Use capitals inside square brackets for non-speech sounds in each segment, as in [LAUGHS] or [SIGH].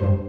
thank you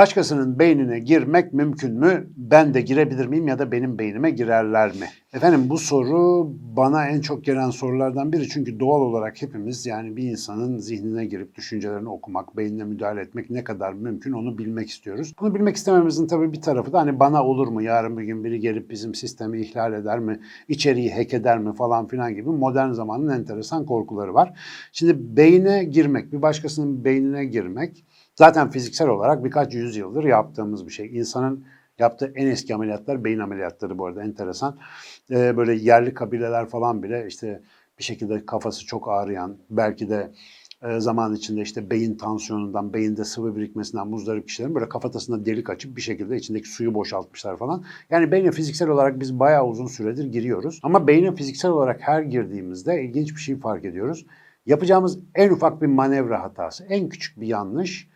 Başkasının beynine girmek mümkün mü? Ben de girebilir miyim ya da benim beynime girerler mi? Efendim bu soru bana en çok gelen sorulardan biri çünkü doğal olarak hepimiz yani bir insanın zihnine girip düşüncelerini okumak, beynine müdahale etmek ne kadar mümkün onu bilmek istiyoruz. Bunu bilmek istememizin tabii bir tarafı da hani bana olur mu yarın bir gün biri gelip bizim sistemi ihlal eder mi, içeriği hack eder mi falan filan gibi modern zamanın enteresan korkuları var. Şimdi beyne girmek, bir başkasının beynine girmek Zaten fiziksel olarak birkaç yüzyıldır yaptığımız bir şey. İnsanın yaptığı en eski ameliyatlar beyin ameliyatları bu arada enteresan. Ee, böyle yerli kabileler falan bile işte bir şekilde kafası çok ağrıyan, belki de e, zaman içinde işte beyin tansiyonundan, beyinde sıvı birikmesinden muzdarip kişilerin böyle kafatasına delik açıp bir şekilde içindeki suyu boşaltmışlar falan. Yani beyne fiziksel olarak biz bayağı uzun süredir giriyoruz. Ama beyne fiziksel olarak her girdiğimizde ilginç bir şey fark ediyoruz. Yapacağımız en ufak bir manevra hatası, en küçük bir yanlış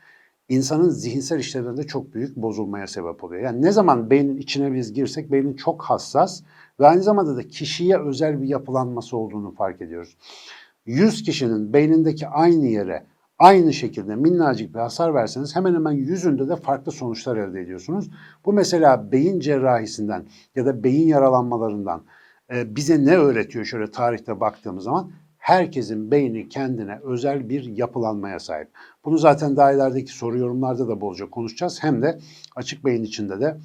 insanın zihinsel işlevlerinde çok büyük bozulmaya sebep oluyor. Yani ne zaman beynin içine biz girsek beynin çok hassas ve aynı zamanda da kişiye özel bir yapılanması olduğunu fark ediyoruz. 100 kişinin beynindeki aynı yere aynı şekilde minnacık bir hasar verseniz hemen hemen yüzünde de farklı sonuçlar elde ediyorsunuz. Bu mesela beyin cerrahisinden ya da beyin yaralanmalarından e, bize ne öğretiyor şöyle tarihte baktığımız zaman? Herkesin beyni kendine özel bir yapılanmaya sahip. Bunu zaten daha ilerideki soru yorumlarda da bolca konuşacağız. Hem de açık beyin içinde de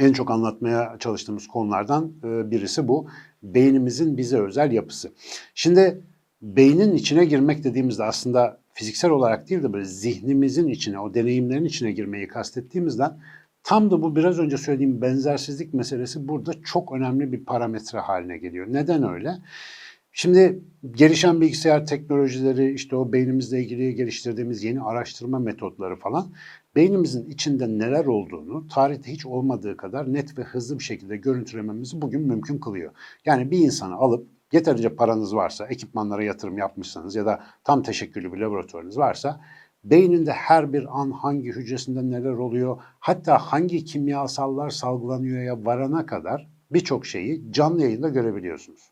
en çok anlatmaya çalıştığımız konulardan e, birisi bu. Beynimizin bize özel yapısı. Şimdi beynin içine girmek dediğimizde aslında fiziksel olarak değil de böyle zihnimizin içine, o deneyimlerin içine girmeyi kastettiğimizden tam da bu biraz önce söylediğim benzersizlik meselesi burada çok önemli bir parametre haline geliyor. Neden öyle? Şimdi gelişen bilgisayar teknolojileri, işte o beynimizle ilgili geliştirdiğimiz yeni araştırma metotları falan beynimizin içinde neler olduğunu tarihte hiç olmadığı kadar net ve hızlı bir şekilde görüntülememizi bugün mümkün kılıyor. Yani bir insanı alıp yeterince paranız varsa, ekipmanlara yatırım yapmışsanız ya da tam teşekküllü bir laboratuvarınız varsa beyninde her bir an hangi hücresinde neler oluyor, hatta hangi kimyasallar salgılanıyor ya varana kadar birçok şeyi canlı yayında görebiliyorsunuz.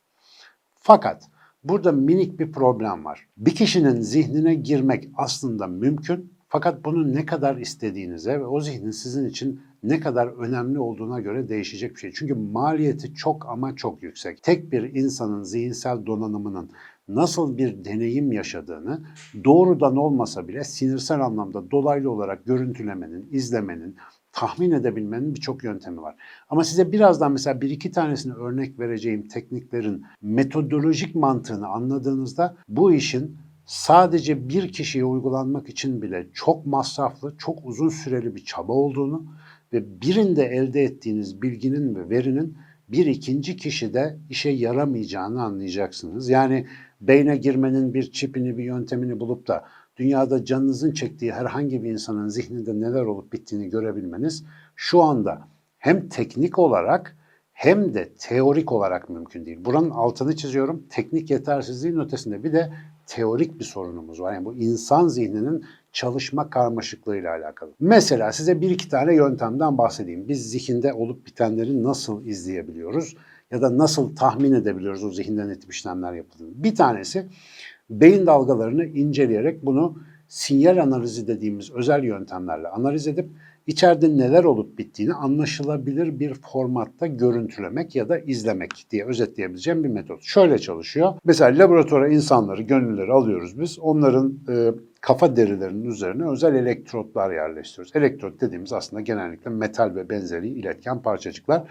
Fakat burada minik bir problem var. Bir kişinin zihnine girmek aslında mümkün fakat bunu ne kadar istediğinize ve o zihnin sizin için ne kadar önemli olduğuna göre değişecek bir şey. Çünkü maliyeti çok ama çok yüksek. Tek bir insanın zihinsel donanımının nasıl bir deneyim yaşadığını doğrudan olmasa bile sinirsel anlamda dolaylı olarak görüntülemenin, izlemenin, tahmin edebilmenin birçok yöntemi var. Ama size birazdan mesela bir iki tanesini örnek vereceğim tekniklerin metodolojik mantığını anladığınızda bu işin sadece bir kişiye uygulanmak için bile çok masraflı, çok uzun süreli bir çaba olduğunu ve birinde elde ettiğiniz bilginin ve verinin bir ikinci kişide işe yaramayacağını anlayacaksınız. Yani beyne girmenin bir çipini, bir yöntemini bulup da dünyada canınızın çektiği herhangi bir insanın zihninde neler olup bittiğini görebilmeniz şu anda hem teknik olarak hem de teorik olarak mümkün değil. Buranın altını çiziyorum. Teknik yetersizliğin ötesinde bir de teorik bir sorunumuz var. Yani bu insan zihninin çalışma karmaşıklığıyla alakalı. Mesela size bir iki tane yöntemden bahsedeyim. Biz zihinde olup bitenleri nasıl izleyebiliyoruz ya da nasıl tahmin edebiliyoruz o zihinden etip işlemler yapıldığını. Bir tanesi beyin dalgalarını inceleyerek bunu sinyal analizi dediğimiz özel yöntemlerle analiz edip içeride neler olup bittiğini anlaşılabilir bir formatta görüntülemek ya da izlemek diye özetleyebileceğim bir metot. Şöyle çalışıyor. Mesela laboratuvara insanları, gönüllüleri alıyoruz biz. Onların e, kafa derilerinin üzerine özel elektrotlar yerleştiriyoruz. Elektrot dediğimiz aslında genellikle metal ve benzeri iletken parçacıklar.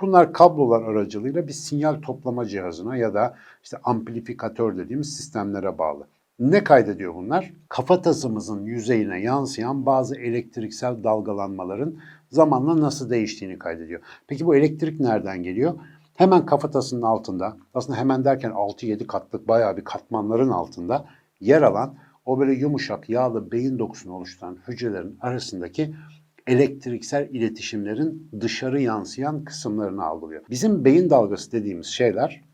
Bunlar kablolar aracılığıyla bir sinyal toplama cihazına ya da işte amplifikatör dediğimiz sistemlere bağlı. Ne kaydediyor bunlar? Kafatasımızın yüzeyine yansıyan bazı elektriksel dalgalanmaların zamanla nasıl değiştiğini kaydediyor. Peki bu elektrik nereden geliyor? Hemen kafatasının altında, aslında hemen derken 6-7 katlık bayağı bir katmanların altında yer alan o böyle yumuşak yağlı beyin dokusunu oluşturan hücrelerin arasındaki elektriksel iletişimlerin dışarı yansıyan kısımlarını algılıyor. Bizim beyin dalgası dediğimiz şeyler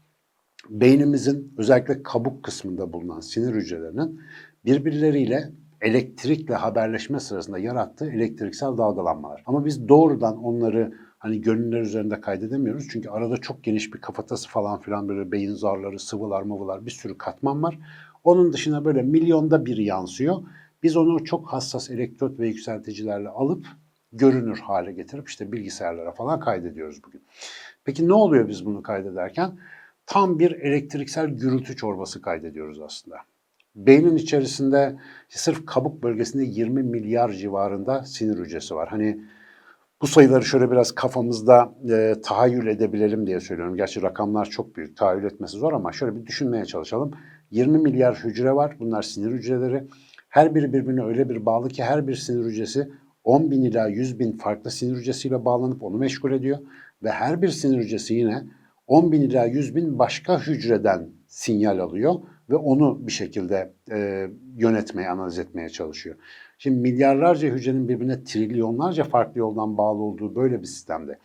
beynimizin özellikle kabuk kısmında bulunan sinir hücrelerinin birbirleriyle elektrikle haberleşme sırasında yarattığı elektriksel dalgalanmalar. Ama biz doğrudan onları hani gönüller üzerinde kaydedemiyoruz. Çünkü arada çok geniş bir kafatası falan filan böyle beyin zarları, sıvılar, mıvılar bir sürü katman var. Onun dışına böyle milyonda bir yansıyor. Biz onu çok hassas elektrot ve yükselticilerle alıp görünür hale getirip işte bilgisayarlara falan kaydediyoruz bugün. Peki ne oluyor biz bunu kaydederken? Tam bir elektriksel gürültü çorbası kaydediyoruz aslında. Beynin içerisinde sırf kabuk bölgesinde 20 milyar civarında sinir hücresi var. Hani bu sayıları şöyle biraz kafamızda e, tahayyül edebilelim diye söylüyorum. Gerçi rakamlar çok büyük, tahayyül etmesi zor ama şöyle bir düşünmeye çalışalım. 20 milyar hücre var, bunlar sinir hücreleri. Her biri birbirine öyle bir bağlı ki her bir sinir hücresi 10 bin ila 100 bin farklı sinir hücresiyle bağlanıp onu meşgul ediyor. Ve her bir sinir hücresi yine 10 bin ila 100 bin başka hücreden sinyal alıyor ve onu bir şekilde e, yönetmeye, analiz etmeye çalışıyor. Şimdi milyarlarca hücrenin birbirine trilyonlarca farklı yoldan bağlı olduğu böyle bir sistemde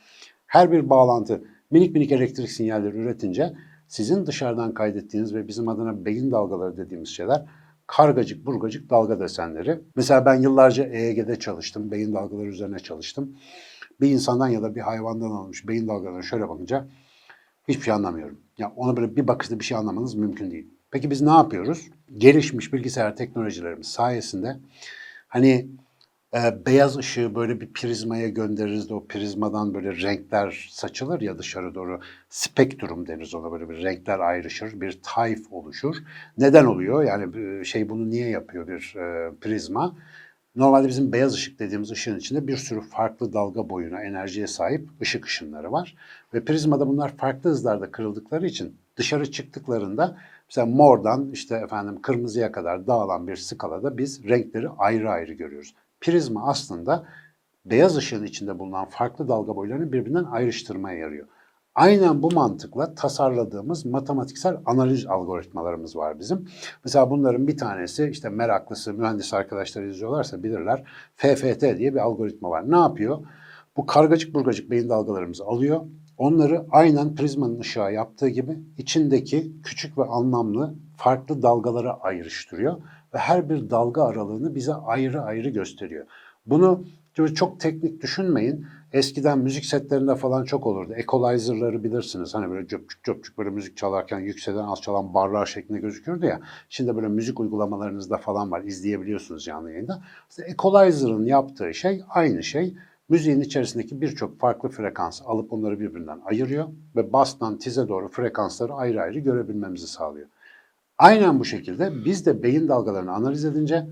her bir bağlantı minik minik elektrik sinyalleri üretince sizin dışarıdan kaydettiğiniz ve bizim adına beyin dalgaları dediğimiz şeyler kargacık burgacık dalga desenleri. Mesela ben yıllarca EEG'de çalıştım, beyin dalgaları üzerine çalıştım. Bir insandan ya da bir hayvandan alınmış beyin dalgalarına şöyle bakınca hiçbir şey anlamıyorum. Ya ona böyle bir bakışta bir şey anlamanız mümkün değil. Peki biz ne yapıyoruz? Gelişmiş bilgisayar teknolojilerimiz sayesinde hani e, beyaz ışığı böyle bir prizmaya göndeririz de o prizmadan böyle renkler saçılır ya dışarı doğru. Spektrum deriz ona böyle bir renkler ayrışır, bir tayf oluşur. Neden oluyor? Yani e, şey bunu niye yapıyor bir e, prizma? Normalde bizim beyaz ışık dediğimiz ışığın içinde bir sürü farklı dalga boyuna, enerjiye sahip ışık ışınları var. Ve prizmada bunlar farklı hızlarda kırıldıkları için dışarı çıktıklarında mesela mordan işte efendim kırmızıya kadar dağılan bir skalada biz renkleri ayrı ayrı görüyoruz. Prizma aslında beyaz ışığın içinde bulunan farklı dalga boylarını birbirinden ayrıştırmaya yarıyor. Aynen bu mantıkla tasarladığımız matematiksel analiz algoritmalarımız var bizim. Mesela bunların bir tanesi işte meraklısı mühendis arkadaşlar izliyorlarsa bilirler. FFT diye bir algoritma var. Ne yapıyor? Bu kargacık burgacık beyin dalgalarımızı alıyor. Onları aynen prizmanın ışığa yaptığı gibi içindeki küçük ve anlamlı farklı dalgalara ayrıştırıyor ve her bir dalga aralığını bize ayrı ayrı gösteriyor. Bunu çok teknik düşünmeyin. Eskiden müzik setlerinde falan çok olurdu. Equalizer'ları bilirsiniz. Hani böyle cöpçük cöpçük böyle müzik çalarken yükselen alçalan barlar şeklinde gözükürdü ya. Şimdi böyle müzik uygulamalarınızda falan var. izleyebiliyorsunuz canlı yayında. İşte Equalizer'ın yaptığı şey aynı şey. Müziğin içerisindeki birçok farklı frekans alıp onları birbirinden ayırıyor ve bastan tize doğru frekansları ayrı ayrı görebilmemizi sağlıyor. Aynen bu şekilde biz de beyin dalgalarını analiz edince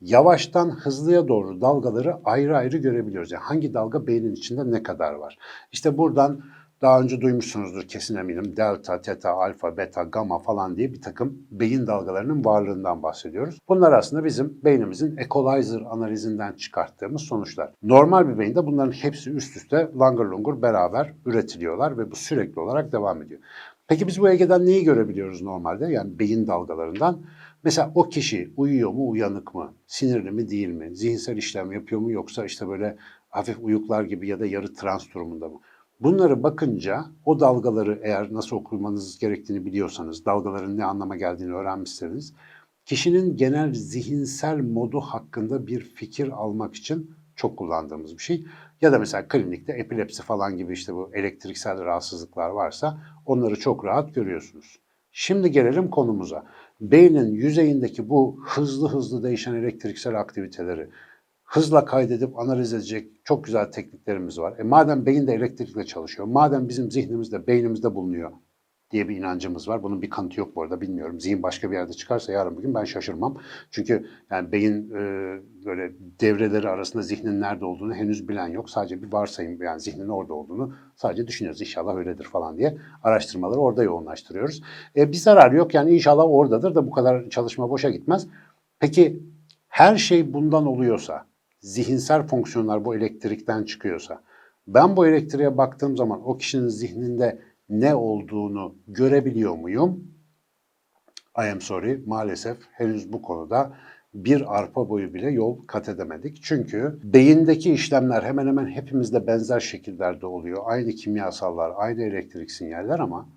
yavaştan hızlıya doğru dalgaları ayrı ayrı görebiliyoruz. Yani hangi dalga beynin içinde ne kadar var. İşte buradan daha önce duymuşsunuzdur kesin eminim. Delta, teta, alfa, beta, gamma falan diye bir takım beyin dalgalarının varlığından bahsediyoruz. Bunlar aslında bizim beynimizin equalizer analizinden çıkarttığımız sonuçlar. Normal bir beyinde bunların hepsi üst üste langır lungur beraber üretiliyorlar ve bu sürekli olarak devam ediyor. Peki biz bu Ege'den neyi görebiliyoruz normalde? Yani beyin dalgalarından. Mesela o kişi uyuyor mu, uyanık mı? Sinirli mi, değil mi? Zihinsel işlem yapıyor mu yoksa işte böyle hafif uyuklar gibi ya da yarı trans durumunda mı? Bunları bakınca o dalgaları eğer nasıl okumanız gerektiğini biliyorsanız, dalgaların ne anlama geldiğini öğrenmişseniz, kişinin genel zihinsel modu hakkında bir fikir almak için çok kullandığımız bir şey. Ya da mesela klinikte epilepsi falan gibi işte bu elektriksel rahatsızlıklar varsa onları çok rahat görüyorsunuz. Şimdi gelelim konumuza. Beynin yüzeyindeki bu hızlı hızlı değişen elektriksel aktiviteleri hızla kaydedip analiz edecek çok güzel tekniklerimiz var. E madem beyin de elektrikle çalışıyor, madem bizim zihnimizde, beynimizde bulunuyor diye bir inancımız var. Bunun bir kanıtı yok bu arada bilmiyorum. Zihin başka bir yerde çıkarsa yarın bugün ben şaşırmam. Çünkü yani beyin e, böyle devreleri arasında zihnin nerede olduğunu henüz bilen yok. Sadece bir varsayım yani zihnin orada olduğunu sadece düşünüyoruz. İnşallah öyledir falan diye araştırmaları orada yoğunlaştırıyoruz. E, bir zarar yok yani inşallah oradadır da bu kadar çalışma boşa gitmez. Peki her şey bundan oluyorsa, zihinsel fonksiyonlar bu elektrikten çıkıyorsa, ben bu elektriğe baktığım zaman o kişinin zihninde ne olduğunu görebiliyor muyum? I am sorry, maalesef henüz bu konuda bir arpa boyu bile yol kat edemedik. Çünkü beyindeki işlemler hemen hemen hepimizde benzer şekillerde oluyor. Aynı kimyasallar, aynı elektrik sinyaller ama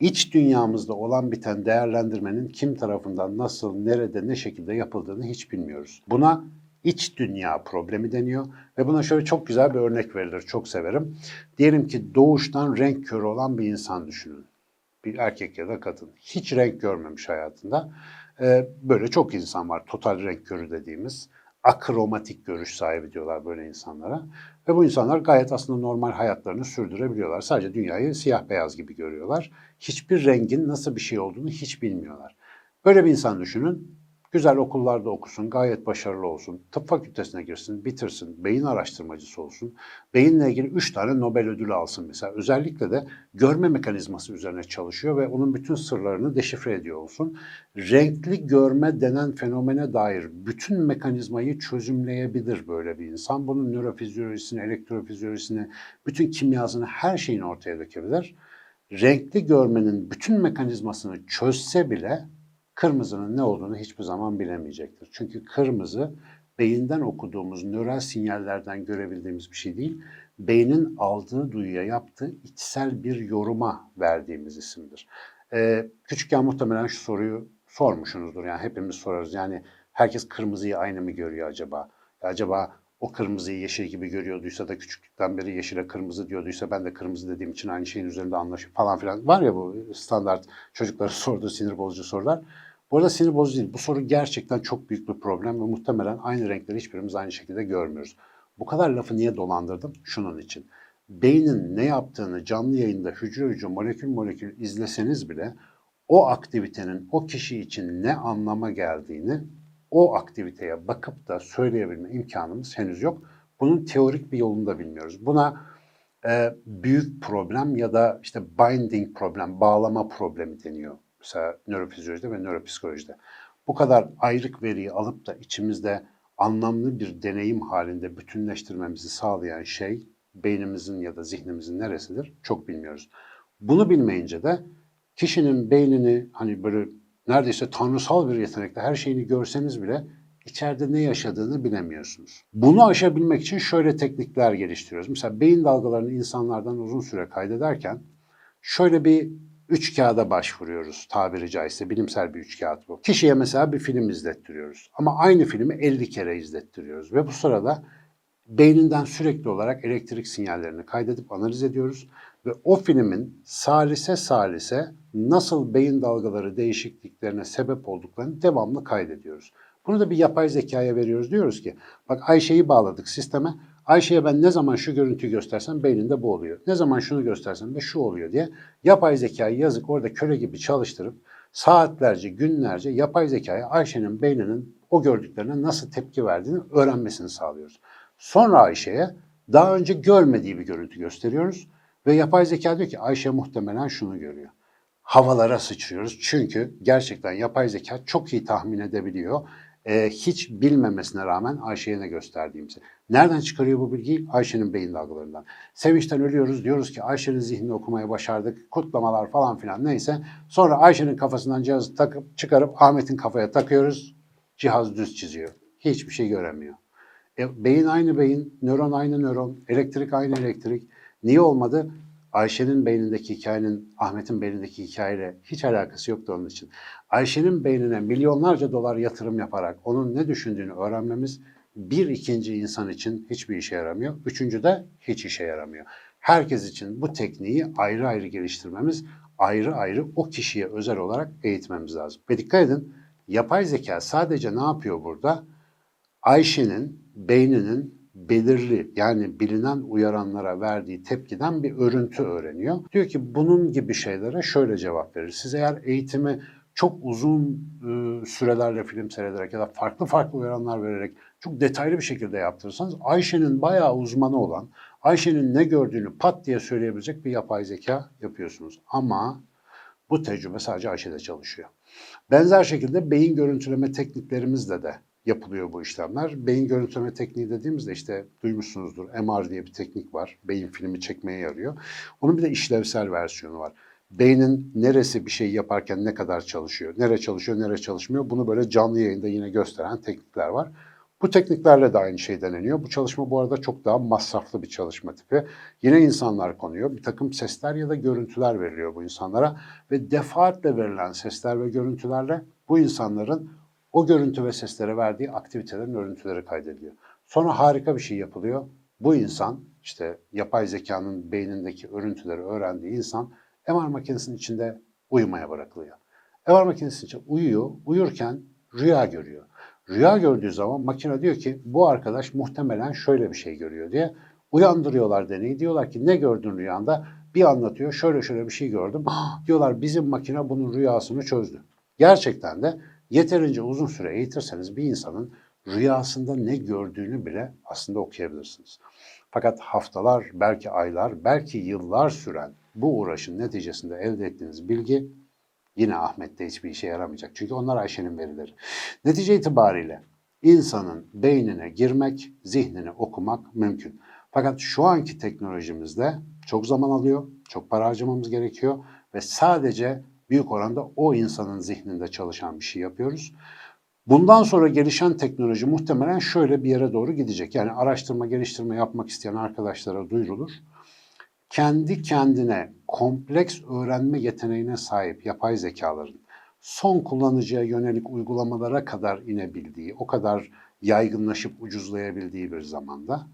iç dünyamızda olan biten değerlendirmenin kim tarafından nasıl, nerede, ne şekilde yapıldığını hiç bilmiyoruz. Buna iç dünya problemi deniyor ve buna şöyle çok güzel bir örnek verilir. Çok severim. Diyelim ki doğuştan renk körü olan bir insan düşünün. Bir erkek ya da kadın. Hiç renk görmemiş hayatında. Ee, böyle çok insan var. Total renk körü dediğimiz. Akromatik görüş sahibi diyorlar böyle insanlara. Ve bu insanlar gayet aslında normal hayatlarını sürdürebiliyorlar. Sadece dünyayı siyah beyaz gibi görüyorlar. Hiçbir rengin nasıl bir şey olduğunu hiç bilmiyorlar. Böyle bir insan düşünün. Güzel okullarda okusun, gayet başarılı olsun, tıp fakültesine girsin, bitirsin, beyin araştırmacısı olsun, beyinle ilgili 3 tane Nobel ödülü alsın mesela. Özellikle de görme mekanizması üzerine çalışıyor ve onun bütün sırlarını deşifre ediyor olsun. Renkli görme denen fenomene dair bütün mekanizmayı çözümleyebilir böyle bir insan. Bunun nörofizyolojisini, elektrofizyolojisini, bütün kimyasını, her şeyini ortaya dökebilir. Renkli görmenin bütün mekanizmasını çözse bile kırmızının ne olduğunu hiçbir zaman bilemeyecektir. Çünkü kırmızı beyinden okuduğumuz nöral sinyallerden görebildiğimiz bir şey değil. Beynin aldığı duyuya yaptığı içsel bir yoruma verdiğimiz isimdir. Ee, küçükken muhtemelen şu soruyu sormuşsunuzdur. Yani hepimiz sorarız. Yani herkes kırmızıyı aynı mı görüyor acaba? Acaba o kırmızıyı yeşil gibi görüyorduysa da küçüklükten beri yeşile kırmızı diyorduysa ben de kırmızı dediğim için aynı şeyin üzerinde anlaşıp falan filan var ya bu standart çocuklara [LAUGHS] sorduğu sinir bozucu sorular. Bu arada sinir bozucu değil. Bu soru gerçekten çok büyük bir problem ve muhtemelen aynı renkleri hiçbirimiz aynı şekilde görmüyoruz. Bu kadar lafı niye dolandırdım? Şunun için. Beynin ne yaptığını canlı yayında hücre hücre molekül molekül izleseniz bile o aktivitenin o kişi için ne anlama geldiğini o aktiviteye bakıp da söyleyebilme imkanımız henüz yok. Bunun teorik bir yolunu da bilmiyoruz. Buna e, büyük problem ya da işte binding problem, bağlama problemi deniyor. Mesela nörofizyolojide ve nöropsikolojide. Bu kadar ayrık veriyi alıp da içimizde anlamlı bir deneyim halinde bütünleştirmemizi sağlayan şey beynimizin ya da zihnimizin neresidir çok bilmiyoruz. Bunu bilmeyince de kişinin beynini hani böyle neredeyse tanrısal bir yetenekle her şeyini görseniz bile içeride ne yaşadığını bilemiyorsunuz. Bunu aşabilmek için şöyle teknikler geliştiriyoruz. Mesela beyin dalgalarını insanlardan uzun süre kaydederken şöyle bir üç kağıda başvuruyoruz tabiri caizse bilimsel bir üç kağıt bu. Kişiye mesela bir film izlettiriyoruz ama aynı filmi 50 kere izlettiriyoruz ve bu sırada beyninden sürekli olarak elektrik sinyallerini kaydedip analiz ediyoruz ve o filmin salise salise nasıl beyin dalgaları değişikliklerine sebep olduklarını devamlı kaydediyoruz. Bunu da bir yapay zekaya veriyoruz. Diyoruz ki bak Ayşe'yi bağladık sisteme. Ayşe'ye ben ne zaman şu görüntüyü göstersem beyninde bu oluyor. Ne zaman şunu göstersem de şu oluyor diye yapay zekayı yazık orada köle gibi çalıştırıp saatlerce, günlerce yapay zekaya Ayşe'nin beyninin o gördüklerine nasıl tepki verdiğini öğrenmesini sağlıyoruz. Sonra Ayşe'ye daha önce görmediği bir görüntü gösteriyoruz ve yapay zeka diyor ki Ayşe muhtemelen şunu görüyor. Havalara sıçrıyoruz çünkü gerçekten yapay zeka çok iyi tahmin edebiliyor e, hiç bilmemesine rağmen Ayşe'ye ne gösterdiğimizi. Nereden çıkarıyor bu bilgiyi? Ayşe'nin beyin dalgalarından. Sevinçten ölüyoruz diyoruz ki Ayşe'nin zihnini okumayı başardık. Kutlamalar falan filan neyse. Sonra Ayşe'nin kafasından cihazı takıp çıkarıp Ahmet'in kafaya takıyoruz. Cihaz düz çiziyor. Hiçbir şey göremiyor. E, beyin aynı beyin, nöron aynı nöron, elektrik aynı elektrik. Niye olmadı? Ayşe'nin beynindeki hikayenin Ahmet'in beynindeki hikayeyle hiç alakası yoktu onun için. Ayşe'nin beynine milyonlarca dolar yatırım yaparak onun ne düşündüğünü öğrenmemiz bir ikinci insan için hiçbir işe yaramıyor. Üçüncü de hiç işe yaramıyor. Herkes için bu tekniği ayrı ayrı geliştirmemiz, ayrı ayrı o kişiye özel olarak eğitmemiz lazım. Ve dikkat edin, yapay zeka sadece ne yapıyor burada? Ayşe'nin beyninin belirli yani bilinen uyaranlara verdiği tepkiden bir örüntü öğreniyor. Diyor ki bunun gibi şeylere şöyle cevap verir. Siz eğer eğitimi çok uzun e, sürelerle film seyrederek ya da farklı farklı uyaranlar vererek çok detaylı bir şekilde yaptırırsanız Ayşe'nin bayağı uzmanı olan, Ayşe'nin ne gördüğünü pat diye söyleyebilecek bir yapay zeka yapıyorsunuz. Ama bu tecrübe sadece Ayşe'de çalışıyor. Benzer şekilde beyin görüntüleme tekniklerimizle de yapılıyor bu işlemler. Beyin görüntüleme tekniği dediğimizde işte duymuşsunuzdur MR diye bir teknik var. Beyin filmi çekmeye yarıyor. Onun bir de işlevsel versiyonu var. Beynin neresi bir şey yaparken ne kadar çalışıyor, nere çalışıyor, nere çalışmıyor bunu böyle canlı yayında yine gösteren teknikler var. Bu tekniklerle de aynı şey deneniyor. Bu çalışma bu arada çok daha masraflı bir çalışma tipi. Yine insanlar konuyor. Bir takım sesler ya da görüntüler veriliyor bu insanlara ve defaatle verilen sesler ve görüntülerle bu insanların o görüntü ve seslere verdiği aktivitelerin örüntüleri kaydediliyor. Sonra harika bir şey yapılıyor. Bu insan işte yapay zekanın beynindeki örüntüleri öğrendiği insan MR makinesinin içinde uyumaya bırakılıyor. MR makinesinin içinde uyuyor, uyurken rüya görüyor. Rüya gördüğü zaman makine diyor ki bu arkadaş muhtemelen şöyle bir şey görüyor diye uyandırıyorlar deneyi. Diyorlar ki ne gördün rüyanda? Bir anlatıyor şöyle şöyle bir şey gördüm. [GASPS] diyorlar bizim makine bunun rüyasını çözdü. Gerçekten de yeterince uzun süre eğitirseniz bir insanın rüyasında ne gördüğünü bile aslında okuyabilirsiniz. Fakat haftalar, belki aylar, belki yıllar süren bu uğraşın neticesinde elde ettiğiniz bilgi yine Ahmet'te hiçbir işe yaramayacak. Çünkü onlar Ayşe'nin verileri. Netice itibariyle insanın beynine girmek, zihnini okumak mümkün. Fakat şu anki teknolojimizde çok zaman alıyor, çok para harcamamız gerekiyor ve sadece büyük oranda o insanın zihninde çalışan bir şey yapıyoruz. Bundan sonra gelişen teknoloji muhtemelen şöyle bir yere doğru gidecek. Yani araştırma, geliştirme yapmak isteyen arkadaşlara duyurulur. Kendi kendine kompleks öğrenme yeteneğine sahip yapay zekaların son kullanıcıya yönelik uygulamalara kadar inebildiği, o kadar yaygınlaşıp ucuzlayabildiği bir zamanda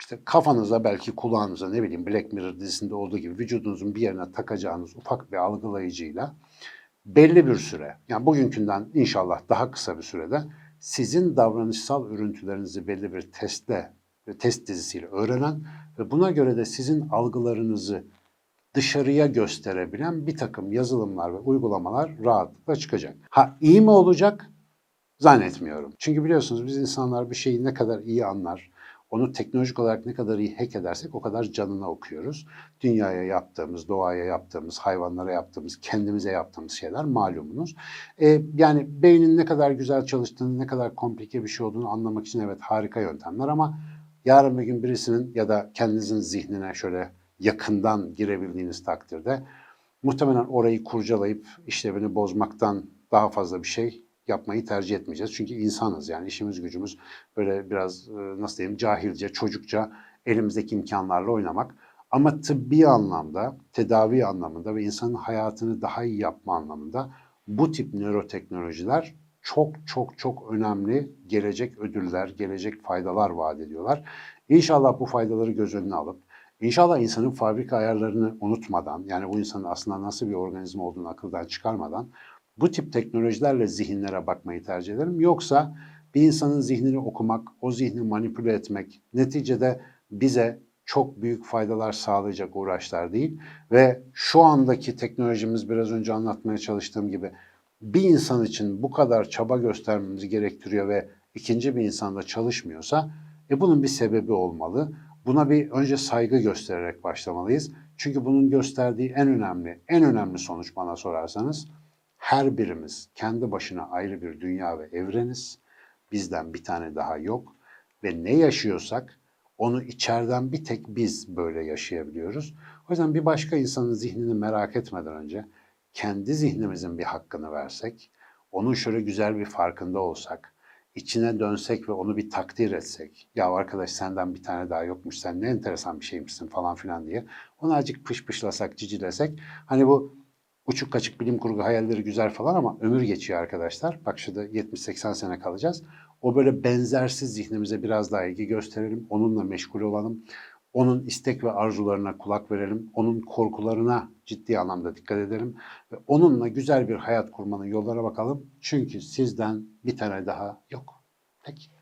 işte kafanıza belki kulağınıza ne bileyim Black Mirror dizisinde olduğu gibi vücudunuzun bir yerine takacağınız ufak bir algılayıcıyla belli bir süre, yani bugünkünden inşallah daha kısa bir sürede sizin davranışsal örüntülerinizi belli bir testle, test dizisiyle öğrenen ve buna göre de sizin algılarınızı dışarıya gösterebilen bir takım yazılımlar ve uygulamalar rahatlıkla çıkacak. Ha iyi mi olacak? Zannetmiyorum. Çünkü biliyorsunuz biz insanlar bir şeyi ne kadar iyi anlar, onu teknolojik olarak ne kadar iyi hack edersek o kadar canına okuyoruz. Dünyaya yaptığımız, doğaya yaptığımız, hayvanlara yaptığımız, kendimize yaptığımız şeyler malumunuz. Ee, yani beynin ne kadar güzel çalıştığını, ne kadar komplike bir şey olduğunu anlamak için evet harika yöntemler ama yarın bir gün birisinin ya da kendinizin zihnine şöyle yakından girebildiğiniz takdirde muhtemelen orayı kurcalayıp işlevini bozmaktan daha fazla bir şey yapmayı tercih etmeyeceğiz. Çünkü insanız yani işimiz gücümüz böyle biraz e, nasıl diyeyim cahilce, çocukça elimizdeki imkanlarla oynamak. Ama tıbbi anlamda, tedavi anlamında ve insanın hayatını daha iyi yapma anlamında bu tip nöroteknolojiler çok çok çok önemli gelecek ödüller, gelecek faydalar vaat ediyorlar. İnşallah bu faydaları göz önüne alıp, inşallah insanın fabrika ayarlarını unutmadan, yani bu insanın aslında nasıl bir organizma olduğunu akıldan çıkarmadan bu tip teknolojilerle zihinlere bakmayı tercih ederim. Yoksa bir insanın zihnini okumak, o zihni manipüle etmek neticede bize çok büyük faydalar sağlayacak uğraşlar değil. Ve şu andaki teknolojimiz biraz önce anlatmaya çalıştığım gibi bir insan için bu kadar çaba göstermemizi gerektiriyor ve ikinci bir insanda çalışmıyorsa e bunun bir sebebi olmalı. Buna bir önce saygı göstererek başlamalıyız. Çünkü bunun gösterdiği en önemli, en önemli sonuç bana sorarsanız her birimiz kendi başına ayrı bir dünya ve evreniz. Bizden bir tane daha yok ve ne yaşıyorsak onu içeriden bir tek biz böyle yaşayabiliyoruz. O yüzden bir başka insanın zihnini merak etmeden önce kendi zihnimizin bir hakkını versek, onun şöyle güzel bir farkında olsak, içine dönsek ve onu bir takdir etsek. Ya arkadaş senden bir tane daha yokmuş, sen ne enteresan bir şeymişsin falan filan diye. Onu azıcık pışpışlasak, cicilesek. Hani bu uçuk kaçık bilim kurgu hayalleri güzel falan ama ömür geçiyor arkadaşlar. Bak şurada 70-80 sene kalacağız. O böyle benzersiz zihnimize biraz daha ilgi gösterelim. Onunla meşgul olalım. Onun istek ve arzularına kulak verelim. Onun korkularına ciddi anlamda dikkat edelim. Ve onunla güzel bir hayat kurmanın yollara bakalım. Çünkü sizden bir tane daha yok. Peki.